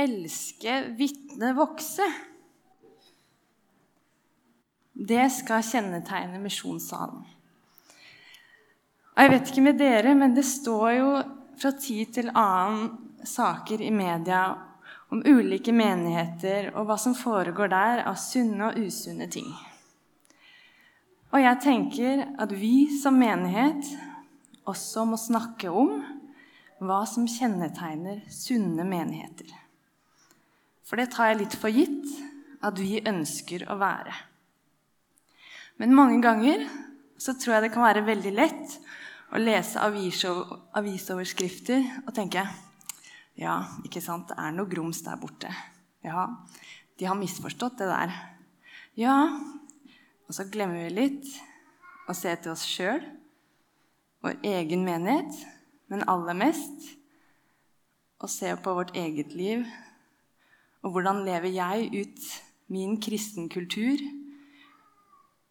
elske, vitne, vokse. Det skal kjennetegne misjonssalen. Jeg vet ikke med dere, men det står jo fra tid til annen saker i media om ulike menigheter og hva som foregår der av sunne og usunne ting. Og jeg tenker at vi som menighet også må snakke om hva som kjennetegner sunne menigheter. For det tar jeg litt for gitt at vi ønsker å være. Men mange ganger så tror jeg det kan være veldig lett å lese avisoverskrifter og tenke ja, ikke sant, det er noe grums der borte. Ja, de har misforstått det der. Ja, og så glemmer vi litt å se til oss sjøl, vår egen menighet, men aller mest å se på vårt eget liv. Og hvordan lever jeg ut min kristenkultur?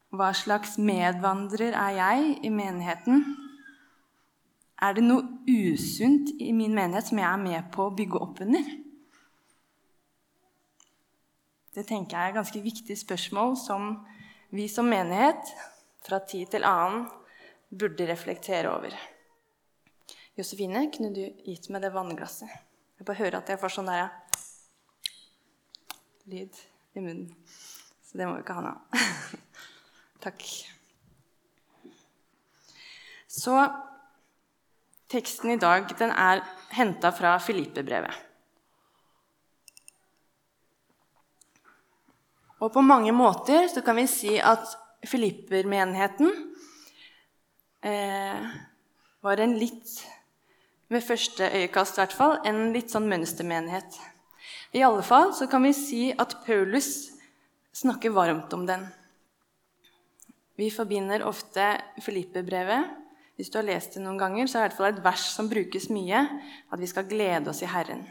Hva slags medvandrer er jeg i menigheten? Er det noe usunt i min menighet som jeg er med på å bygge opp under? Det tenker jeg er ganske viktig spørsmål som vi som menighet fra tid til annen burde reflektere over. Josefine, kunne du gitt meg det vannglasset? Jeg bare hører at jeg får sånn der lyd i munnen. Så det må vi ikke ha nå. Takk. Så Teksten i dag den er henta fra Filippe-brevet. Og på mange måter så kan vi si at Filipper-menigheten eh, var en litt Ved første øyekast i hvert fall en litt sånn mønstermenighet. I alle fall så kan vi si at Paulus snakker varmt om den. Vi forbinder ofte Filippe-brevet hvis du har lest det noen ganger, så er det i hvert fall et vers som brukes mye, at vi skal glede oss i Herren.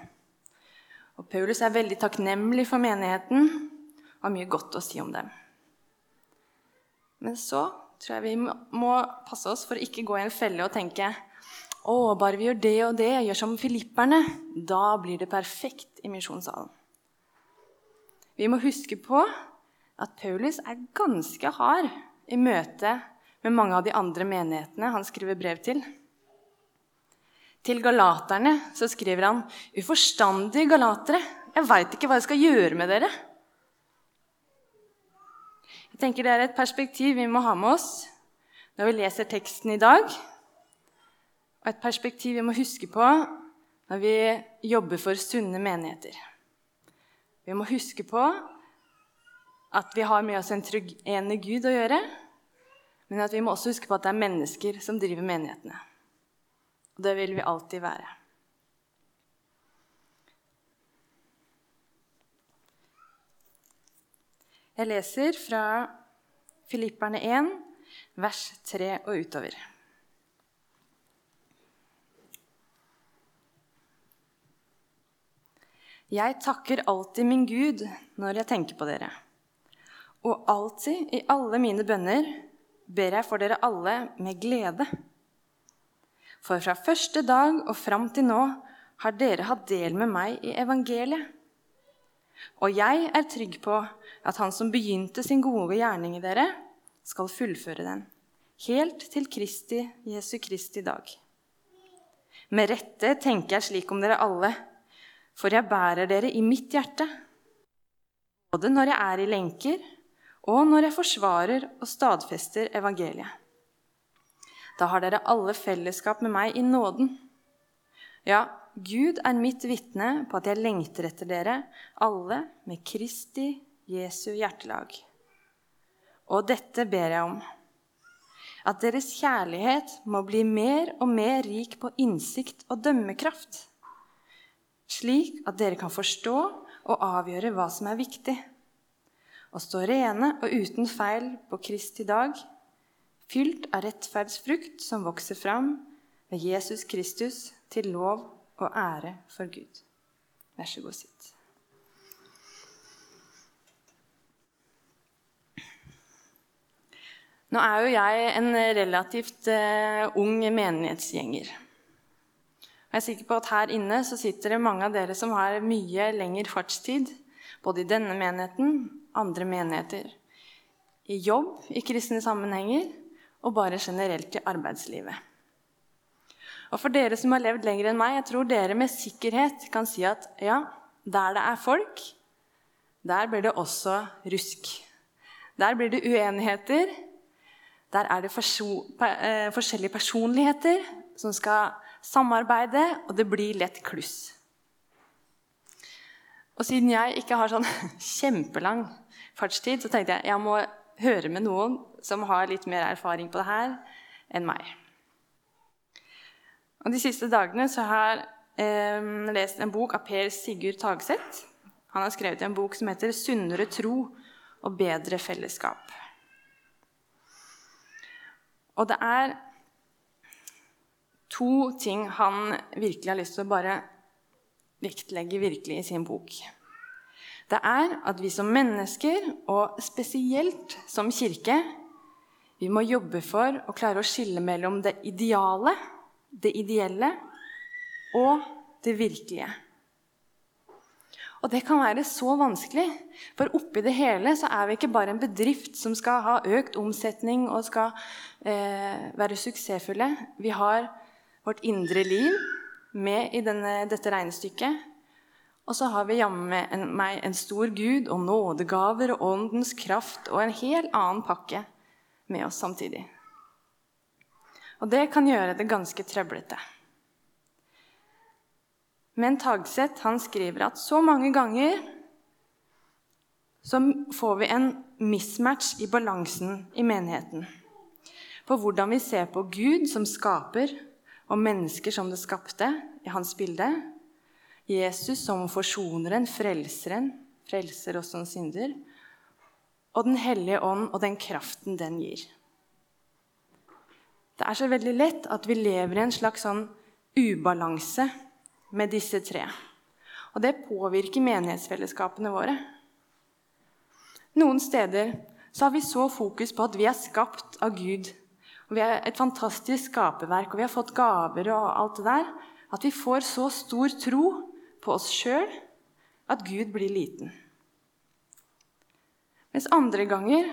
Og Paulus er veldig takknemlig for menigheten og har mye godt å si om dem. Men så tror jeg vi må passe oss for å ikke gå i en felle og tenke å, bare vi gjør det og det, gjør som filipperne, da blir det perfekt i misjonssalen. Vi må huske på at Paulus er ganske hard i møte med mange av de andre menighetene han skriver brev til. Til galaterne så skriver han 'Uforstandige galatere, jeg veit ikke hva jeg skal gjøre med dere'. Jeg tenker Det er et perspektiv vi må ha med oss når vi leser teksten i dag. Og et perspektiv vi må huske på når vi jobber for sunne menigheter. Vi må huske på at vi har med oss en trygg ene Gud å gjøre, men at vi må også huske på at det er mennesker som driver menighetene. Og det vil vi alltid være. Jeg leser fra Filipperne 1, vers 3 og utover. Jeg takker alltid min Gud når jeg tenker på dere. Og alltid, i alle mine bønner, ber jeg for dere alle med glede. For fra første dag og fram til nå har dere hatt del med meg i evangeliet. Og jeg er trygg på at han som begynte sin gode gjerning i dere, skal fullføre den, helt til Kristi, Jesu Kristi dag. Med rette tenker jeg slik om dere alle, for jeg bærer dere i mitt hjerte. Både når jeg er i lenker, og når jeg forsvarer og stadfester evangeliet. Da har dere alle fellesskap med meg i nåden. Ja, Gud er mitt vitne på at jeg lengter etter dere alle med Kristi Jesu hjertelag. Og dette ber jeg om. At deres kjærlighet må bli mer og mer rik på innsikt og dømmekraft. Slik at dere kan forstå og avgjøre hva som er viktig og stå rene og uten feil på Kristi dag, fylt av rettferdsfrukt som vokser fram ved Jesus Kristus til lov og ære for Gud. Vær så god, sitt. Nå er jo jeg en relativt uh, ung menighetsgjenger. Jeg er sikker på at her inne så sitter det mange av dere som har mye lengre fartstid, både i denne menigheten, andre menigheter, i jobb, i kristne sammenhenger og bare generelt i arbeidslivet. Og for dere som har levd lenger enn meg, jeg tror dere med sikkerhet kan si at ja, der det er folk, der blir det også rusk. Der blir det uenigheter. Der er det eh, forskjellige personligheter som skal samarbeide, og det blir lett kluss. Og siden jeg ikke har sånn kjempelang fartstid, så tenkte jeg jeg må høre med noen som har litt mer erfaring på det her enn meg. Og De siste dagene så har jeg eh, lest en bok av Per Sigurd Tagseth. Han har skrevet en bok som heter 'Sunnere tro og bedre fellesskap'. Og det er to ting han virkelig har lyst til å bare vektlegge virkelig i sin bok. Det er at vi som mennesker, og spesielt som kirke, vi må jobbe for å klare å skille mellom det ideale, det ideelle, og det virkelige. Og det kan være så vanskelig, for oppi det hele så er vi ikke bare en bedrift som skal ha økt omsetning og skal eh, være suksessfulle. Vi har vårt indre liv med i denne, dette regnestykket. Og så har vi jammen meg en stor Gud og nådegaver og åndens kraft og en helt annen pakke med oss samtidig. Og det kan gjøre det ganske trøblete. Men Tagseth han skriver at så mange ganger så får vi en mismatch i balansen i menigheten. På hvordan vi ser på Gud som skaper, og mennesker som det skapte i hans bilde. Jesus som forsoneren, frelseren, frelser oss som synder. Og Den hellige ånd og den kraften den gir. Det er så veldig lett at vi lever i en slags sånn ubalanse med disse tre. Og det påvirker menighetsfellesskapene våre. Noen steder har vi så fokus på at vi er skapt av Gud og vi er et fantastisk skaperverk, og vi har fått gaver og alt det der, at vi får så stor tro på oss sjøl at Gud blir liten. Mens andre ganger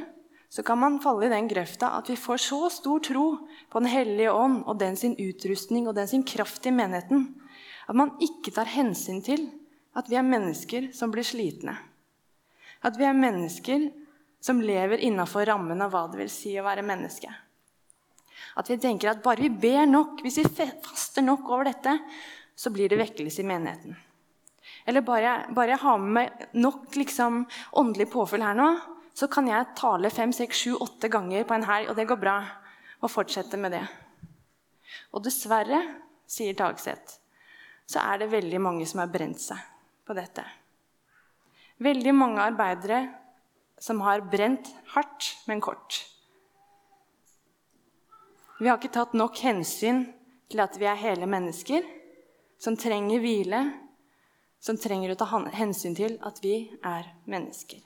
så kan man falle i den grøfta at vi får så stor tro på Den hellige ånd og den sin utrustning og den sin kraft i menigheten at man ikke tar hensyn til at vi er mennesker som blir slitne. At vi er mennesker som lever innafor rammen av hva det vil si å være menneske. At vi tenker at bare vi ber nok, hvis vi faster nok over dette, så blir det vekkelse i menigheten. Eller bare, bare jeg har med meg nok liksom, åndelig påfyll her nå, så kan jeg tale fem, seks, sju, åtte ganger på en helg, og det går bra. Og fortsette med det. Og dessverre, sier Tagseth, så er det veldig mange som har brent seg på dette. Veldig mange arbeidere som har brent hardt, men kort. Vi har ikke tatt nok hensyn til at vi er hele mennesker som trenger hvile, som trenger å ta hensyn til at vi er mennesker.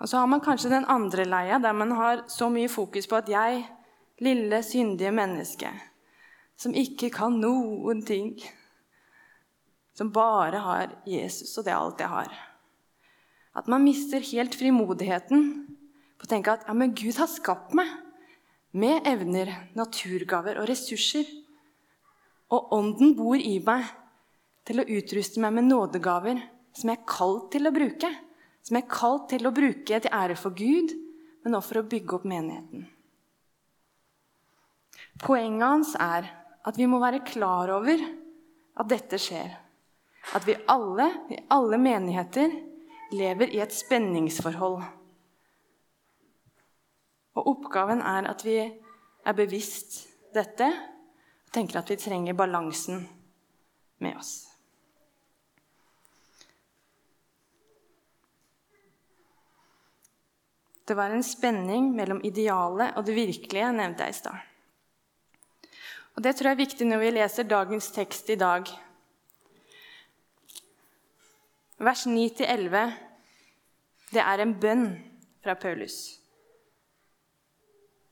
Og så har man kanskje den andre leia, der man har så mye fokus på at jeg, lille, syndige menneske, som ikke kan noen ting, som bare har Jesus, og det er alt jeg har At man mister helt frimodigheten på å tenke at ja, men Gud har skapt meg med evner, naturgaver og ressurser. Og Ånden bor i meg til å utruste meg med nådegaver som jeg er kalt til å bruke. Som jeg er kalt til å bruke til ære for Gud, men også for å bygge opp menigheten. Poenget hans er at vi må være klar over at dette skjer. At vi alle, i alle menigheter, lever i et spenningsforhold og oppgaven er at vi er bevisst dette og tenker at vi trenger balansen med oss. Det var en spenning mellom idealet og det virkelige, nevnte jeg i stad. Og Det tror jeg er viktig når vi leser dagens tekst i dag. Vers 9-11, det er en bønn fra Paulus.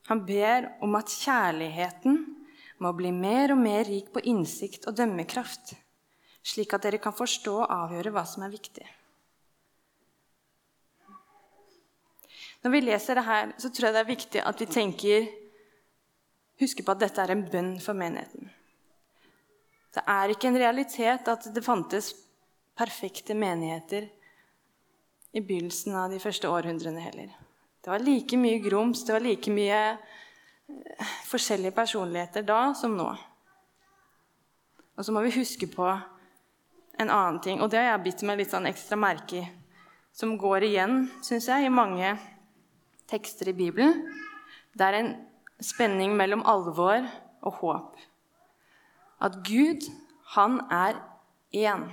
Han ber om at kjærligheten må bli mer og mer rik på innsikt og dømmekraft, slik at dere kan forstå og avgjøre hva som er viktig. Når vi leser det her, så tror jeg det er viktig at vi tenker Husker på at dette er en bønn for menigheten. Det er ikke en realitet at det fantes perfekte menigheter i begynnelsen av de første århundrene heller. Det var like mye grums, det var like mye eh, forskjellige personligheter da som nå. Og så må vi huske på en annen ting, og det har jeg bitt meg litt sånn ekstra merke i, som går igjen, syns jeg, i mange tekster i Bibelen. Det er en spenning mellom alvor og håp. At Gud, han er én.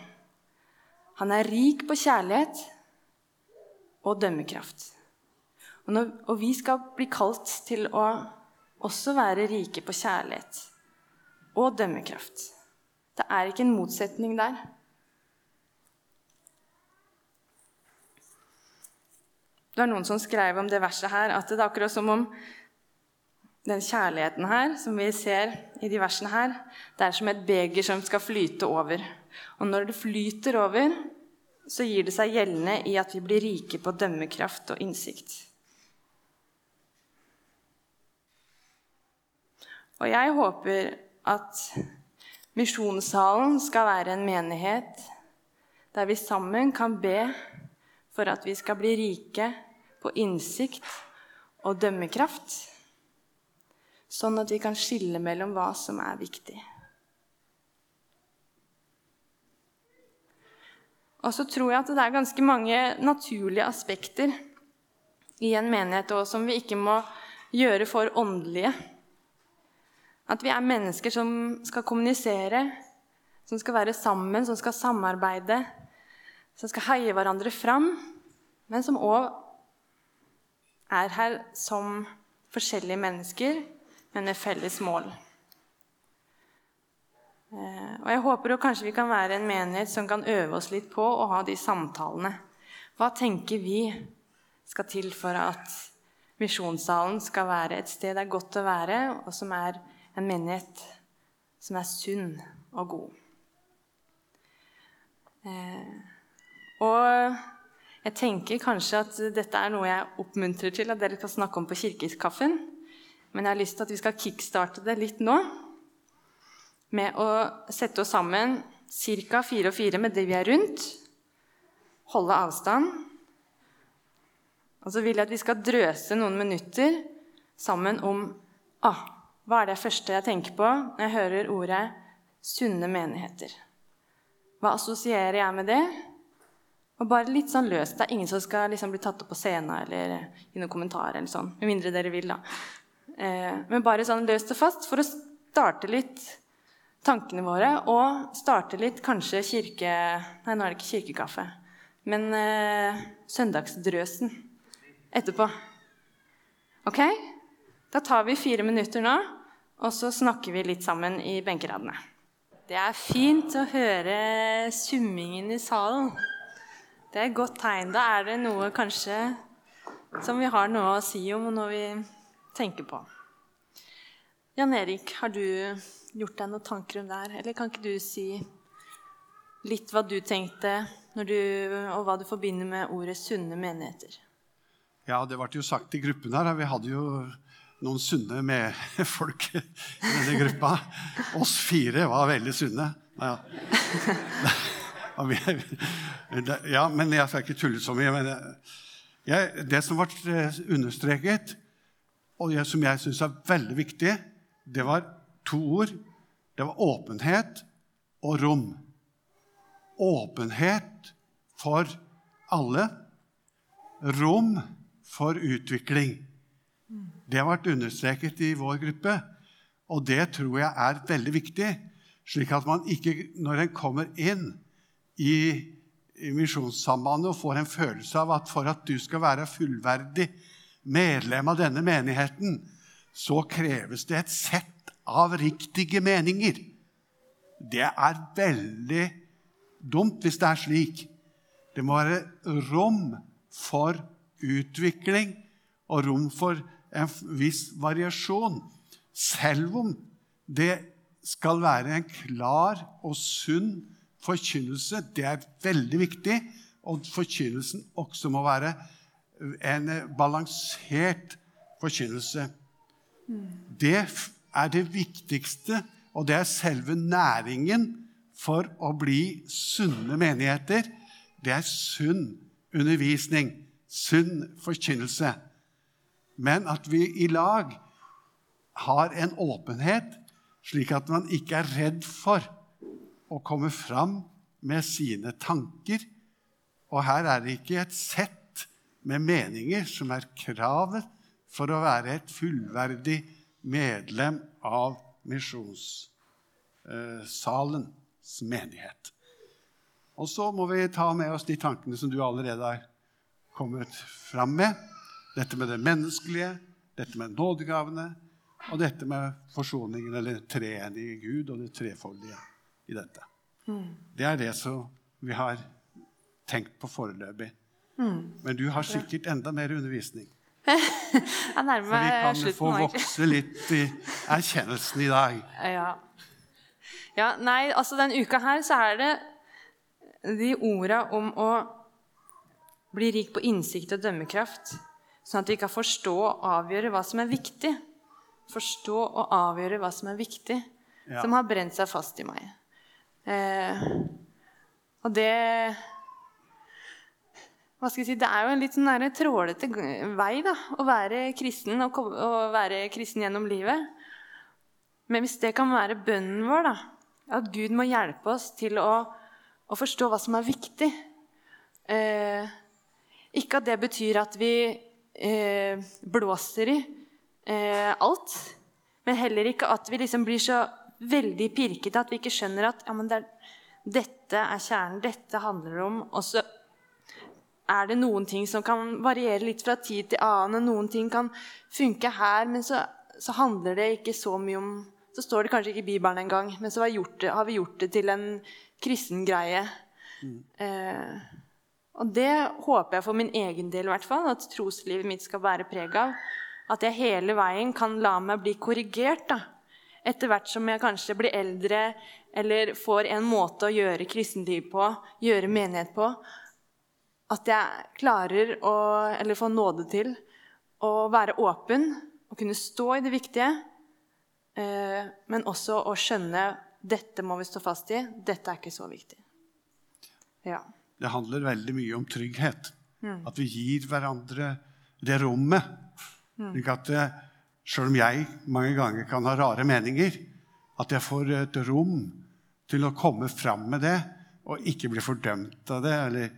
Han er rik på kjærlighet og dømmekraft. Og, når, og vi skal bli kalt til å også være rike på kjærlighet og dømmekraft. Det er ikke en motsetning der. Det var noen som skrev om det verset her, at det er akkurat som om den kjærligheten her, som vi ser i de versene her, det er som et beger som skal flyte over. Og når det flyter over, så gir det seg gjeldende i at vi blir rike på dømmekraft og innsikt. Og jeg håper at Misjonssalen skal være en menighet der vi sammen kan be for at vi skal bli rike på innsikt og dømmekraft, sånn at vi kan skille mellom hva som er viktig. Og så tror jeg at det er ganske mange naturlige aspekter i en menighet også, som vi ikke må gjøre for åndelige. At vi er mennesker som skal kommunisere, som skal være sammen, som skal samarbeide, som skal heie hverandre fram, men som òg er her som forskjellige mennesker, men med felles mål. Eh, og Jeg håper kanskje vi kan være en menighet som kan øve oss litt på å ha de samtalene. Hva tenker vi skal til for at misjonssalen skal være et sted det er godt å være, og som er en menighet som er sunn og god? Eh, og jeg tenker kanskje at dette er noe jeg oppmuntrer til at dere skal snakke om på kirkeskaffen. Men jeg har lyst til at vi skal kickstarte det litt nå med å sette oss sammen ca. fire og fire med det vi er rundt. Holde avstand. Og så vil jeg at vi skal drøse noen minutter sammen om ah, hva er det første jeg tenker på når jeg hører ordet 'sunne menigheter'. Hva assosierer jeg med det? Og bare litt sånn løst. Det er ingen som skal liksom bli tatt opp på scenen eller gi noen kommentarer. eller sånn, Med mindre dere vil, da. Eh, men bare sånn løst og fast for å starte litt tankene våre. Og starte litt kanskje kirke... Nei, nå er det ikke kirkekaffe. Men eh, søndagsdrøsen etterpå. Ok? Da tar vi fire minutter nå, og så snakker vi litt sammen i benkeradene. Det er fint å høre summingen i salen. Det er et godt tegn. Da er det noe kanskje som vi har noe å si om, noe vi tenker på. Jan Erik, har du gjort deg noen tanker om det her? Eller kan ikke du si litt hva du tenkte, du, og hva du forbinder med ordet 'sunne menigheter'? Ja, det ble jo sagt i gruppen her. Vi hadde jo noen sunne med folk i denne gruppa. Oss fire var veldig sunne. Ja. Ja, men jeg skal ikke tulle så mye. Men jeg, det som ble eh, understreket, og det som jeg syns er veldig viktig, det var to ord. Det var åpenhet og rom. Åpenhet for alle. Rom for utvikling. Det har vært understreket i vår gruppe, og det tror jeg er veldig viktig. Slik at man ikke, når en kommer inn i i Misjonssambandet og får en følelse av at for at du skal være fullverdig medlem av denne menigheten, så kreves det et sett av riktige meninger. Det er veldig dumt hvis det er slik. Det må være rom for utvikling og rom for en viss variasjon. Selv om det skal være en klar og sunn forkynnelse. Det er veldig viktig. Og forkynnelsen også må være en balansert forkynnelse. Det er det viktigste, og det er selve næringen for å bli sunne menigheter. Det er sunn undervisning, sunn forkynnelse. Men at vi i lag har en åpenhet, slik at man ikke er redd for å komme fram med sine tanker. Og her er det ikke et sett med meninger som er kravet for å være et fullverdig medlem av misjonssalens menighet. Og så må vi ta med oss de tankene som du allerede har kommet fram med. Dette med det menneskelige, dette med nådegavene og dette med forsoningen, eller treenige Gud og det trefoldige i dette. Mm. Det er det som vi har tenkt på foreløpig. Mm. Men du har sikkert enda mer undervisning. Jeg nærmer meg slutten. Så vi kan få vokse litt i erkjennelsen i dag. Ja. ja. Nei, altså den uka her så er det de orda om å bli rik på innsikt og dømmekraft, sånn at vi kan forstå og avgjøre hva som er viktig. Forstå og avgjøre hva som er viktig, ja. som har brent seg fast i meg. Eh, og det hva skal jeg si, Det er jo en litt sånn trålete vei da, å være kristen og, og, være kristen gjennom livet. Men hvis det kan være bønnen vår, da, at Gud må hjelpe oss til å, å forstå hva som er viktig eh, Ikke at det betyr at vi eh, blåser i eh, alt, men heller ikke at vi liksom blir så veldig pirkete at vi ikke skjønner at ja, det er, dette er kjernen, dette handler om og så er det noen ting som kan variere litt fra tid til annen. Noen ting kan funke her, men så, så handler det ikke så mye om Så står det kanskje ikke i Bibelen engang, men så har, det, har, vi gjort det til en kristen greie. Mm. Eh, og det håper jeg for min egen del hvert fall, at troslivet mitt skal bære preg av. At jeg hele veien kan la meg bli korrigert da. etter hvert som jeg kanskje blir eldre eller får en måte å gjøre kristenliv på, gjøre menighet på at jeg klarer å, eller får nåde til å være åpen og kunne stå i det viktige, eh, men også å skjønne dette må vi stå fast i. Dette er ikke så viktig. Ja. Det handler veldig mye om trygghet. Mm. At vi gir hverandre det rommet. Mm. At Sjøl selv om jeg mange ganger kan ha rare meninger, at jeg får et rom til å komme fram med det og ikke bli fordømt av det. eller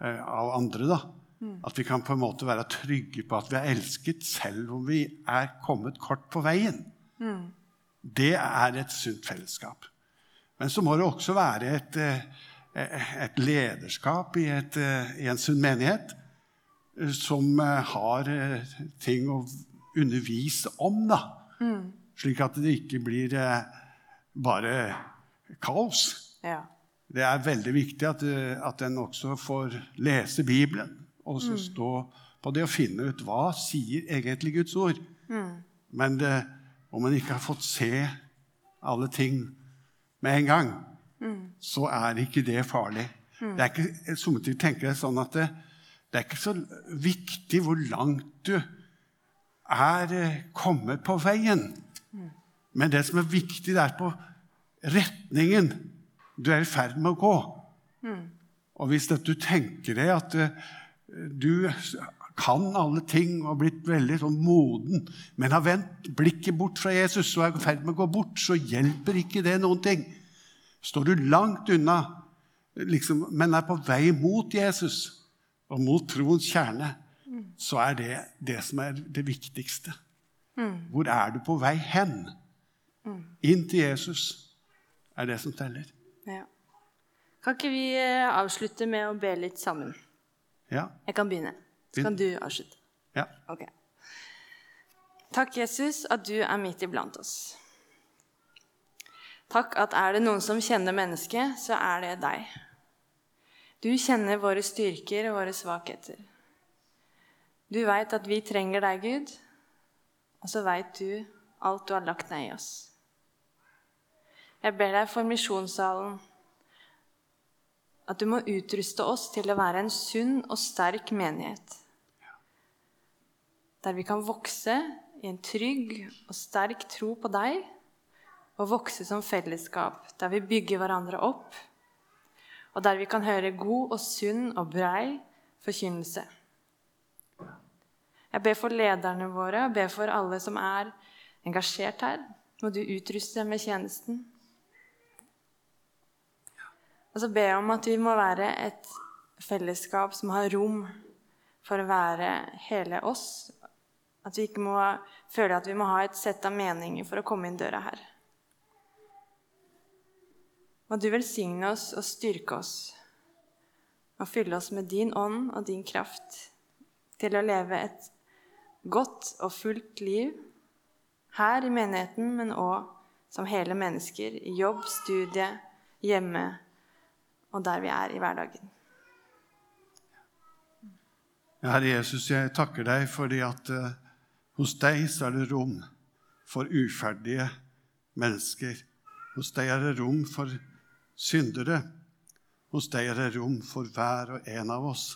Eh, av andre. da. Mm. At vi kan på en måte være trygge på at vi er elsket selv om vi er kommet kort på veien. Mm. Det er et sunt fellesskap. Men så må det også være et, eh, et lederskap i, et, eh, i, en sunn menighet som har ting å undervise om, da. Mm. Slik at det ikke blir bare kaos. Ja det er veldig viktig at, eh, at en også får lese Bibelen og så mm. stå på det og finne ut hva sier egentlig Guds ord. Mm. Men det, om en ikke har fått se alle ting med en gang. Så er ikke det farlig. Mm. Det er ikke, Sommertid tenker jeg sånn at det, det, er ikke så viktig hvor langt du er eh, kommet på veien. Mm. Men det som er viktig, det er på retningen du er i ferd med å gå. Mm. Og hvis du tenker deg at uh, du kan alle ting og har blitt veldig sånn moden, men har vendt blikket bort fra Jesus og er i ferd med å gå bort, så hjelper ikke det noen ting. Står du langt unna, liksom, men er på vei mot Jesus og mot troens kjerne, mm. så er det det som er det viktigste. Mm. Hvor er du på vei hen? Mm. Inn til Jesus er det som teller. Ja. Kan ikke vi eh, avslutte med å be litt sammen? Ja. Jeg kan begynne. Så kan du avslutte. Ja. Ok. Takk, Jesus, at du er midt iblant oss. Takk at er det noen som kjenner mennesket, så er det deg. Du kjenner våre styrker og våre svakheter. Du veit at vi trenger deg, Gud, og så veit du alt du har lagt ned i oss. Jeg ber deg for misjonssalen at du må utruste oss til å være en sunn og sterk menighet. Der vi kan vokse i en trygg og sterk tro på deg, og vokse som fellesskap, der vi bygger hverandre opp, og der vi kan høre god og sunn og brei forkynnelse. Jeg ber for lederne våre og ber for alle som er engasjert her. Må du utruste dem med tjenesten. Og så ber jeg om at vi må være et fellesskap som har rom for å være hele oss. At vi ikke må føle at vi må ha et sett av meninger for å komme inn døra her. Må du velsigne oss og styrke oss og fylle oss med din ånd og din kraft til å leve et godt og fullt liv her i menigheten, men òg som hele mennesker i jobb, studie, hjemme og der vi er i hverdagen. Herre Jesus, jeg takker deg fordi at uh, hos deg så er det rom for uferdige mennesker. Hos deg er det rom for syndere. Hos deg er det rom for hver og en av oss.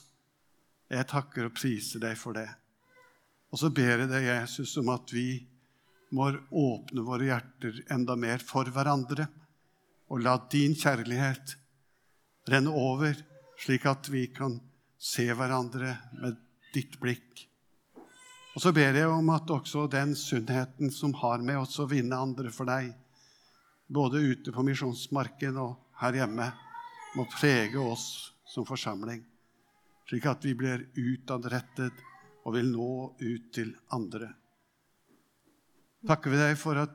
Jeg takker og priser deg for det. Og så ber jeg deg, Jesus, om at vi må åpne våre hjerter enda mer for hverandre og la din kjærlighet renne over, slik at vi kan se hverandre med ditt blikk. Og så ber jeg om at også den sunnheten som har med oss å vinne andre for deg, både ute på misjonsmarken og her hjemme, må prege oss som forsamling, slik at vi blir utadrettet og vil nå ut til andre. Takker vi deg for at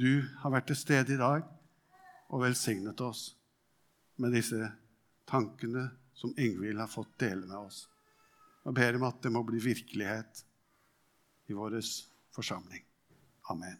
du har vært til stede i dag og velsignet oss med disse tankene som Ingvild har fått dele med oss. Og ber om at det må bli virkelighet i vår forsamling. Amen.